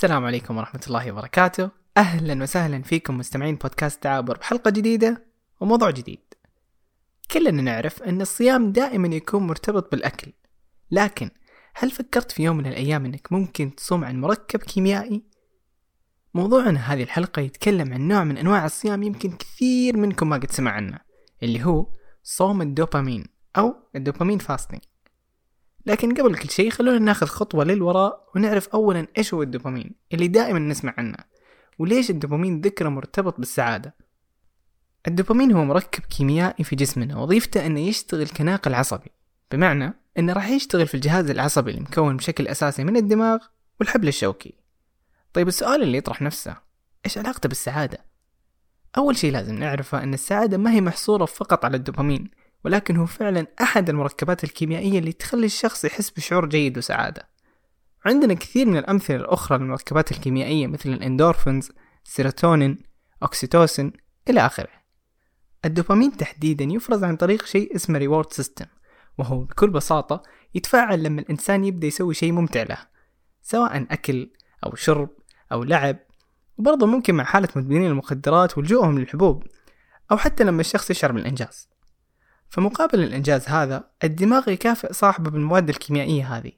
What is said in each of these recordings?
السلام عليكم ورحمة الله وبركاته. أهلا وسهلا فيكم مستمعين بودكاست تعابر بحلقة جديدة وموضوع جديد. كلنا نعرف أن الصيام دائما يكون مرتبط بالأكل. لكن هل فكرت في يوم من الأيام أنك ممكن تصوم عن مركب كيميائي؟ موضوعنا هذه الحلقة يتكلم عن نوع من أنواع الصيام يمكن كثير منكم ما قد سمع عنه اللي هو صوم الدوبامين أو الدوبامين فاستنج لكن قبل كل شيء خلونا ناخذ خطوة للوراء ونعرف أولا إيش هو الدوبامين اللي دائما نسمع عنه وليش الدوبامين ذكره مرتبط بالسعادة؟ الدوبامين هو مركب كيميائي في جسمنا وظيفته أنه يشتغل كناقل عصبي. بمعنى أنه راح يشتغل في الجهاز العصبي المكون بشكل أساسي من الدماغ والحبل الشوكي. طيب السؤال اللي يطرح نفسه إيش علاقته بالسعادة؟ أول شيء لازم نعرفه أن السعادة ما هي محصورة فقط على الدوبامين. ولكن هو فعلا أحد المركبات الكيميائية اللي تخلي الشخص يحس بشعور جيد وسعادة. عندنا كثير من الأمثلة الأخرى للمركبات الكيميائية مثل الإندورفينز، سيروتونين، أكسيتوسين إلى آخره. الدوبامين تحديدا يفرز عن طريق شيء اسمه reward system وهو بكل بساطة يتفاعل لما الإنسان يبدأ يسوي شيء ممتع له سواء أكل أو شرب أو لعب وبرضه ممكن مع حالة مدمنين المخدرات ولجوءهم للحبوب أو حتى لما الشخص يشعر بالإنجاز فمقابل الإنجاز هذا الدماغ يكافئ صاحبه بالمواد الكيميائية هذه.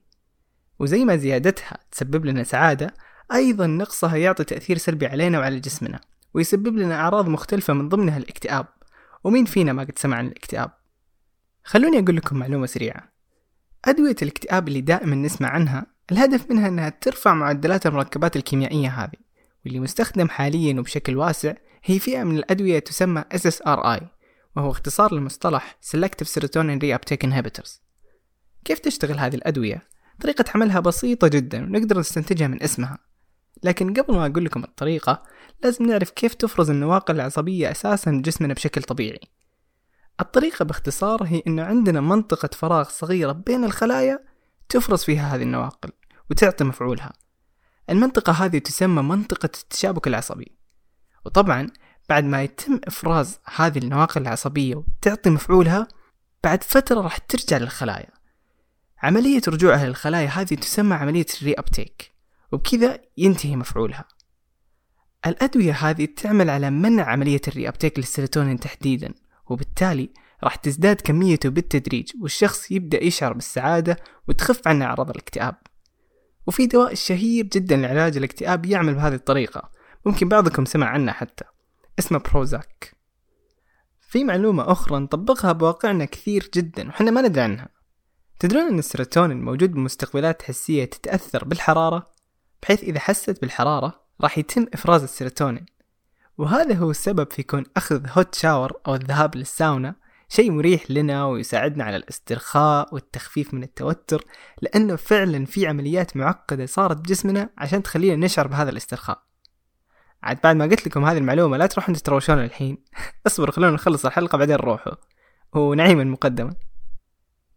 وزي ما زيادتها تسبب لنا سعادة أيضا نقصها يعطي تأثير سلبي علينا وعلى جسمنا ويسبب لنا أعراض مختلفة من ضمنها الاكتئاب. ومين فينا ما قد سمع عن الاكتئاب؟ خلوني أقول لكم معلومة سريعة. أدوية الاكتئاب اللي دائما نسمع عنها الهدف منها أنها ترفع معدلات المركبات الكيميائية هذه واللي مستخدم حاليا وبشكل واسع هي فئة من الأدوية تسمى SSRI وهو اختصار لمصطلح Selective Serotonin Reuptake Inhibitors. كيف تشتغل هذه الأدوية؟ طريقة عملها بسيطة جدا ونقدر نستنتجها من اسمها. لكن قبل ما أقول لكم الطريقة لازم نعرف كيف تفرز النواقل العصبية أساسا جسمنا بشكل طبيعي. الطريقة باختصار هي أنه عندنا منطقة فراغ صغيرة بين الخلايا تفرز فيها هذه النواقل وتعطي مفعولها. المنطقة هذه تسمى منطقة التشابك العصبي. وطبعا بعد ما يتم إفراز هذه النواقل العصبية وتعطي مفعولها بعد فترة راح ترجع للخلايا. عملية رجوعها للخلايا هذه تسمى عملية ال reuptake وبكذا ينتهي مفعولها. الأدوية هذه تعمل على منع عملية ال reuptake للسيروتونين تحديدا وبالتالي راح تزداد كميته بالتدريج والشخص يبدأ يشعر بالسعادة وتخف عنه أعراض الاكتئاب. وفي دواء شهير جدا لعلاج الاكتئاب يعمل بهذه الطريقة ممكن بعضكم سمع عنه حتى. اسمه Prozac في معلومة أخرى نطبقها بواقعنا كثير جدا وحنا ما ندري عنها. تدرون أن السيروتونين موجود بمستقبلات حسية تتأثر بالحرارة؟ بحيث إذا حست بالحرارة راح يتم إفراز السيروتونين. وهذا هو السبب في كون أخذ هوت شاور أو الذهاب للساونا شيء مريح لنا ويساعدنا على الاسترخاء والتخفيف من التوتر لأنه فعلا في عمليات معقدة صارت بجسمنا عشان تخلينا نشعر بهذا الاسترخاء. عاد بعد ما قلت لكم هذه المعلومة لا تروحون تتروشون الحين. اصبروا خلونا نخلص الحلقة بعدين نروحوا ونعيما مقدما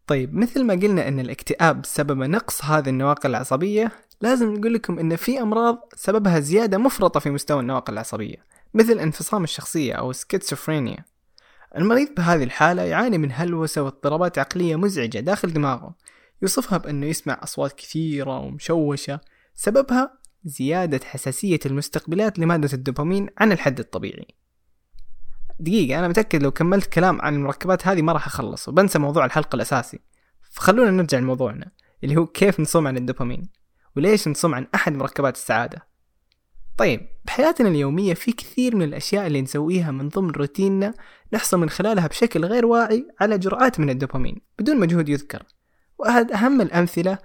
طيب مثل ما قلنا إن الاكتئاب سبب نقص هذه النواقل العصبية لازم نقول لكم إن في أمراض سببها زيادة مفرطة في مستوى النواقل العصبية مثل انفصام الشخصية أو سكيتسوفرينيا المريض بهذه الحالة يعاني من هلوسة واضطرابات عقلية مزعجة داخل دماغه. يوصفها بأنه يسمع أصوات كثيرة ومشوشة. سببها زيادة حساسية المستقبلات لمادة الدوبامين عن الحد الطبيعي. دقيقة أنا متأكد لو كملت كلام عن المركبات هذه ما راح أخلص وبنسى موضوع الحلقة الأساسي. فخلونا نرجع لموضوعنا اللي هو كيف نصوم عن الدوبامين وليش نصوم عن أحد مركبات السعادة. طيب بحياتنا اليومية في كثير من الأشياء اللي نسويها من ضمن روتيننا نحصل من خلالها بشكل غير واعي على جرعات من الدوبامين بدون مجهود يذكر. وأحد أهم الأمثلة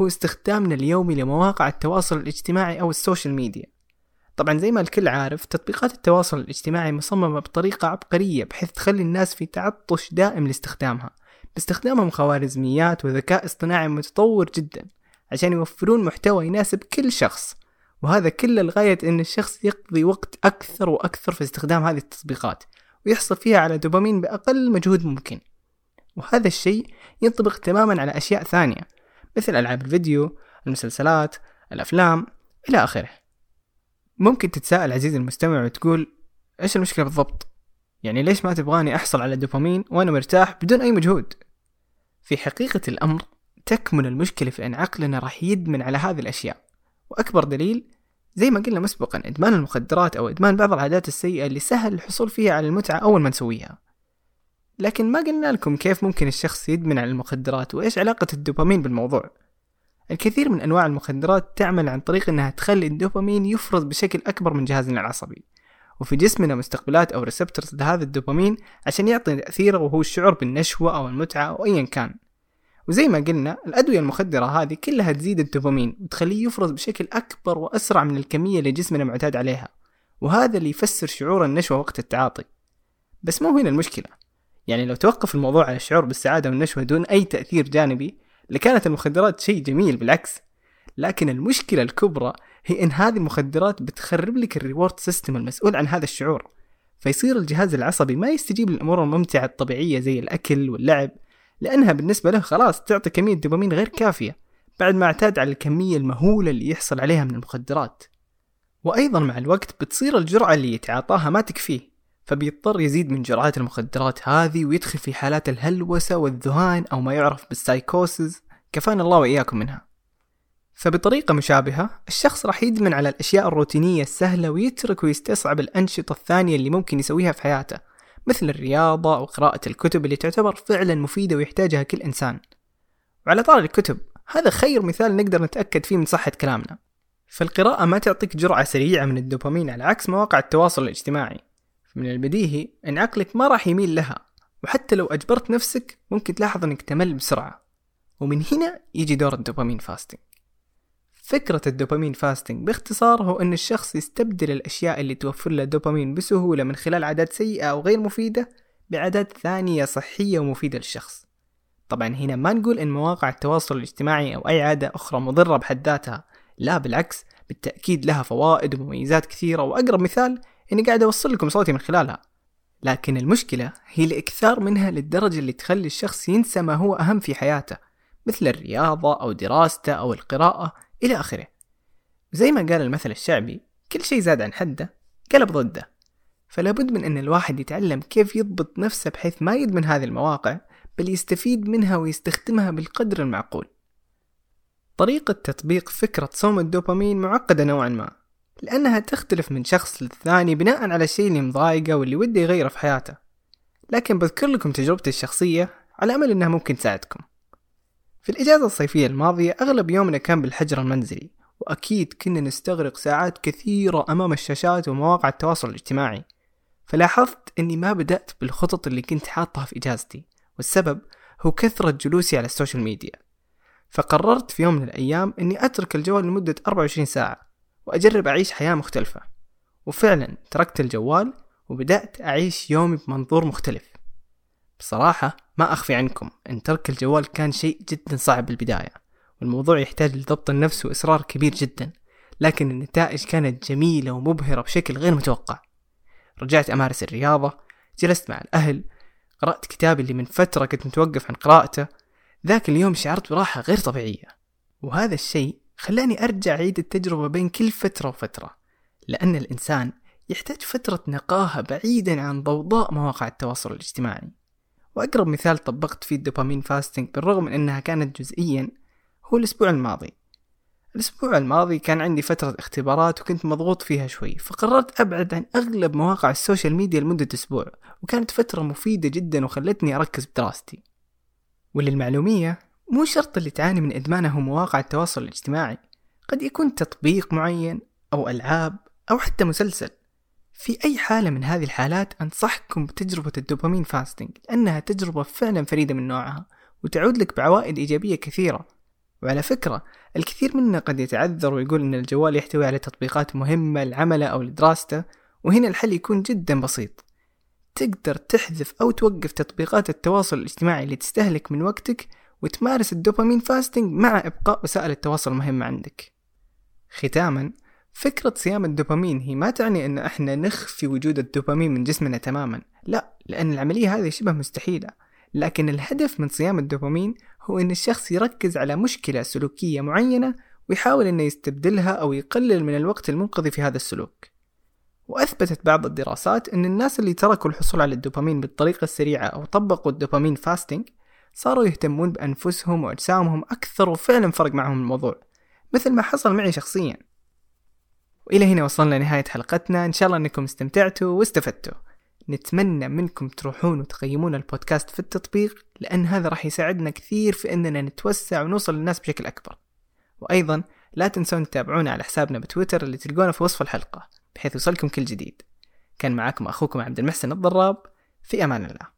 هو استخدامنا اليومي لمواقع التواصل الاجتماعي أو ال social media. طبعا زي ما الكل عارف تطبيقات التواصل الاجتماعي مصممة بطريقة عبقرية بحيث تخلي الناس في تعطش دائم لاستخدامها. باستخدامهم خوارزميات وذكاء اصطناعي متطور جدا عشان يوفرون محتوى يناسب كل شخص. وهذا كله لغاية أن الشخص يقضي وقت أكثر وأكثر في استخدام هذه التطبيقات ويحصل فيها على دوبامين بأقل مجهود ممكن. وهذا الشيء ينطبق تماما على أشياء ثانية. مثل ألعاب الفيديو المسلسلات الأفلام إلى آخره ممكن تتساءل عزيزي المستمع وتقول إيش المشكلة بالضبط؟ يعني ليش ما تبغاني أحصل على الدوبامين وأنا مرتاح بدون أي مجهود؟ في حقيقة الأمر تكمن المشكلة في أن عقلنا راح يدمن على هذه الأشياء وأكبر دليل زي ما قلنا مسبقا إدمان المخدرات أو إدمان بعض العادات السيئة اللي سهل الحصول فيها على المتعة أول ما نسويها لكن ما قلنا لكم كيف ممكن الشخص يدمن على المخدرات وإيش علاقة الدوبامين بالموضوع. الكثير من أنواع المخدرات تعمل عن طريق أنها تخلي الدوبامين يفرز بشكل أكبر من جهازنا العصبي. وفي جسمنا مستقبلات أو ريسبتورز لهذا الدوبامين عشان يعطي تأثيره وهو الشعور بالنشوة أو المتعة أو أيا كان. وزي ما قلنا الأدوية المخدرة هذه كلها تزيد الدوبامين وتخليه يفرز بشكل أكبر وأسرع من الكمية اللي جسمنا معتاد عليها. وهذا اللي يفسر شعور النشوة وقت التعاطي. بس مو هنا المشكلة. يعني لو توقف الموضوع على الشعور بالسعادة والنشوة دون أي تأثير جانبي لكانت المخدرات شيء جميل بالعكس. لكن المشكلة الكبرى هي إن هذه المخدرات بتخرب لك ال reward system المسؤول عن هذا الشعور. فيصير الجهاز العصبي ما يستجيب للأمور الممتعة الطبيعية زي الأكل واللعب لأنها بالنسبة له خلاص تعطي كمية دوبامين غير كافية بعد ما اعتاد على الكمية المهولة اللي يحصل عليها من المخدرات. وأيضا مع الوقت بتصير الجرعة اللي يتعاطاها ما تكفيه. فبيضطر يزيد من جرعات المخدرات هذه ويدخل في حالات الهلوسة والذهان أو ما يعرف بالسايكوسز كفانا الله وإياكم منها. فبطريقة مشابهة الشخص راح يدمن على الأشياء الروتينية السهلة ويترك ويستصعب الأنشطة الثانية اللي ممكن يسويها في حياته مثل الرياضة أو قراءة الكتب اللي تعتبر فعلا مفيدة ويحتاجها كل إنسان. وعلى طار الكتب هذا خير مثال نقدر نتأكد فيه من صحة كلامنا. فالقراءة ما تعطيك جرعة سريعة من الدوبامين على عكس مواقع التواصل الاجتماعي. من البديهي أن عقلك ما راح يميل لها وحتى لو أجبرت نفسك ممكن تلاحظ أنك تمل بسرعة. ومن هنا يجي دور ال dopamine fasting فكرة ال dopamine fasting باختصار هو أن الشخص يستبدل الأشياء اللي توفر له دوبامين بسهولة من خلال عادات سيئة أو غير مفيدة بعادات ثانية صحية ومفيدة للشخص. طبعا هنا ما نقول أن مواقع التواصل الاجتماعي أو أي عادة أخرى مضرة بحد ذاتها لا بالعكس بالتأكيد لها فوائد ومميزات كثيرة. وأقرب مثال إني قاعد أوصل لكم صوتي من خلالها. لكن المشكلة هي الإكثار منها للدرجة اللي تخلي الشخص ينسى ما هو أهم في حياته مثل الرياضة أو دراسته أو القراءة إلى آخره. زي ما قال المثل الشعبي كل شيء زاد عن حده قلب ضده. فلا بد من أن الواحد يتعلم كيف يضبط نفسه بحيث ما يدمن هذه المواقع بل يستفيد منها ويستخدمها بالقدر المعقول. طريقة تطبيق فكرة صوم الدوبامين معقدة نوعا ما. لأنها تختلف من شخص للثاني بناء على الشيء اللي مضايقه واللي وده يغيره في حياته. لكن بذكر لكم تجربتي الشخصية على أمل أنها ممكن تساعدكم. في الإجازة الصيفية الماضية أغلب يومنا كان بالحجر المنزلي وأكيد كنا نستغرق ساعات كثيرة أمام الشاشات ومواقع التواصل الاجتماعي. فلاحظت أني ما بدأت بالخطط اللي كنت حاطها في إجازتي والسبب هو كثرة جلوسي على ال social media. فقررت في يوم من الأيام أني أترك الجوال لمدة 24 ساعة. وأجرب أعيش حياة مختلفة. وفعلا تركت الجوال وبدأت أعيش يومي بمنظور مختلف. بصراحة ما أخفي عنكم أن ترك الجوال كان شيء جدا صعب بالبداية والموضوع يحتاج لضبط النفس وإصرار كبير جدا لكن النتائج كانت جميلة ومبهرة بشكل غير متوقع. رجعت أمارس الرياضة جلست مع الأهل قرأت كتابي اللي من فترة كنت متوقف عن قراءته ذاك اليوم شعرت براحة غير طبيعية. وهذا الشيء خلاني أرجع أعيد التجربة بين كل فترة وفترة لأن الإنسان يحتاج فترة نقاهة بعيدا عن ضوضاء مواقع التواصل الاجتماعي. وأقرب مثال طبقت فيه ال dopamine fasting بالرغم من أنها كانت جزئيا هو الأسبوع الماضي. الأسبوع الماضي كان عندي فترة اختبارات وكنت مضغوط فيها شوي فقررت أبعد عن أغلب مواقع ال social media لمدة أسبوع وكانت فترة مفيدة جدا وخلتني أركز بدراستي. وللمعلومية مو شرط اللي تعاني من إدمانه مواقع التواصل الاجتماعي. قد يكون تطبيق معين أو ألعاب أو حتى مسلسل. في أي حالة من هذه الحالات أنصحكم بتجربة الدوبامين فاستنج لأنها تجربة فعلا فريدة من نوعها وتعود لك بعوائد إيجابية كثيرة. وعلى فكرة الكثير منا قد يتعذر ويقول أن الجوال يحتوي على تطبيقات مهمة لعمله أو لدراسته وهنا الحل يكون جدا بسيط. تقدر تحذف أو توقف تطبيقات التواصل الاجتماعي اللي تستهلك من وقتك وتمارس الدوبامين فاستنج مع إبقاء وسائل التواصل المهمة عندك. ختاما فكرة صيام الدوبامين هي ما تعني أن إحنا نخفي وجود الدوبامين من جسمنا تماما. لا لأن العملية هذه شبه مستحيلة. لكن الهدف من صيام الدوبامين هو أن الشخص يركز على مشكلة سلوكية معينة ويحاول أنه يستبدلها أو يقلل من الوقت المنقضي في هذا السلوك. وأثبتت بعض الدراسات أن الناس اللي تركوا الحصول على الدوبامين بالطريقة السريعة أو طبقوا الدوبامين فاستنج صاروا يهتمون بأنفسهم وأجسامهم أكثر وفعلا فرق معهم الموضوع. مثل ما حصل معي شخصيا. وإلى هنا وصلنا لنهاية حلقتنا. إن شاء الله أنكم استمتعتوا واستفدتوا. نتمنى منكم تروحون وتقيمون البودكاست في التطبيق لأن هذا راح يساعدنا كثير في أننا نتوسع ونوصل للناس بشكل أكبر. وأيضا لا تنسون تتابعونا على حسابنا بتويتر اللي تلقونه في وصف الحلقة بحيث يوصلكم كل جديد. كان معكم أخوكم عبد المحسن الضراب. في أمان الله.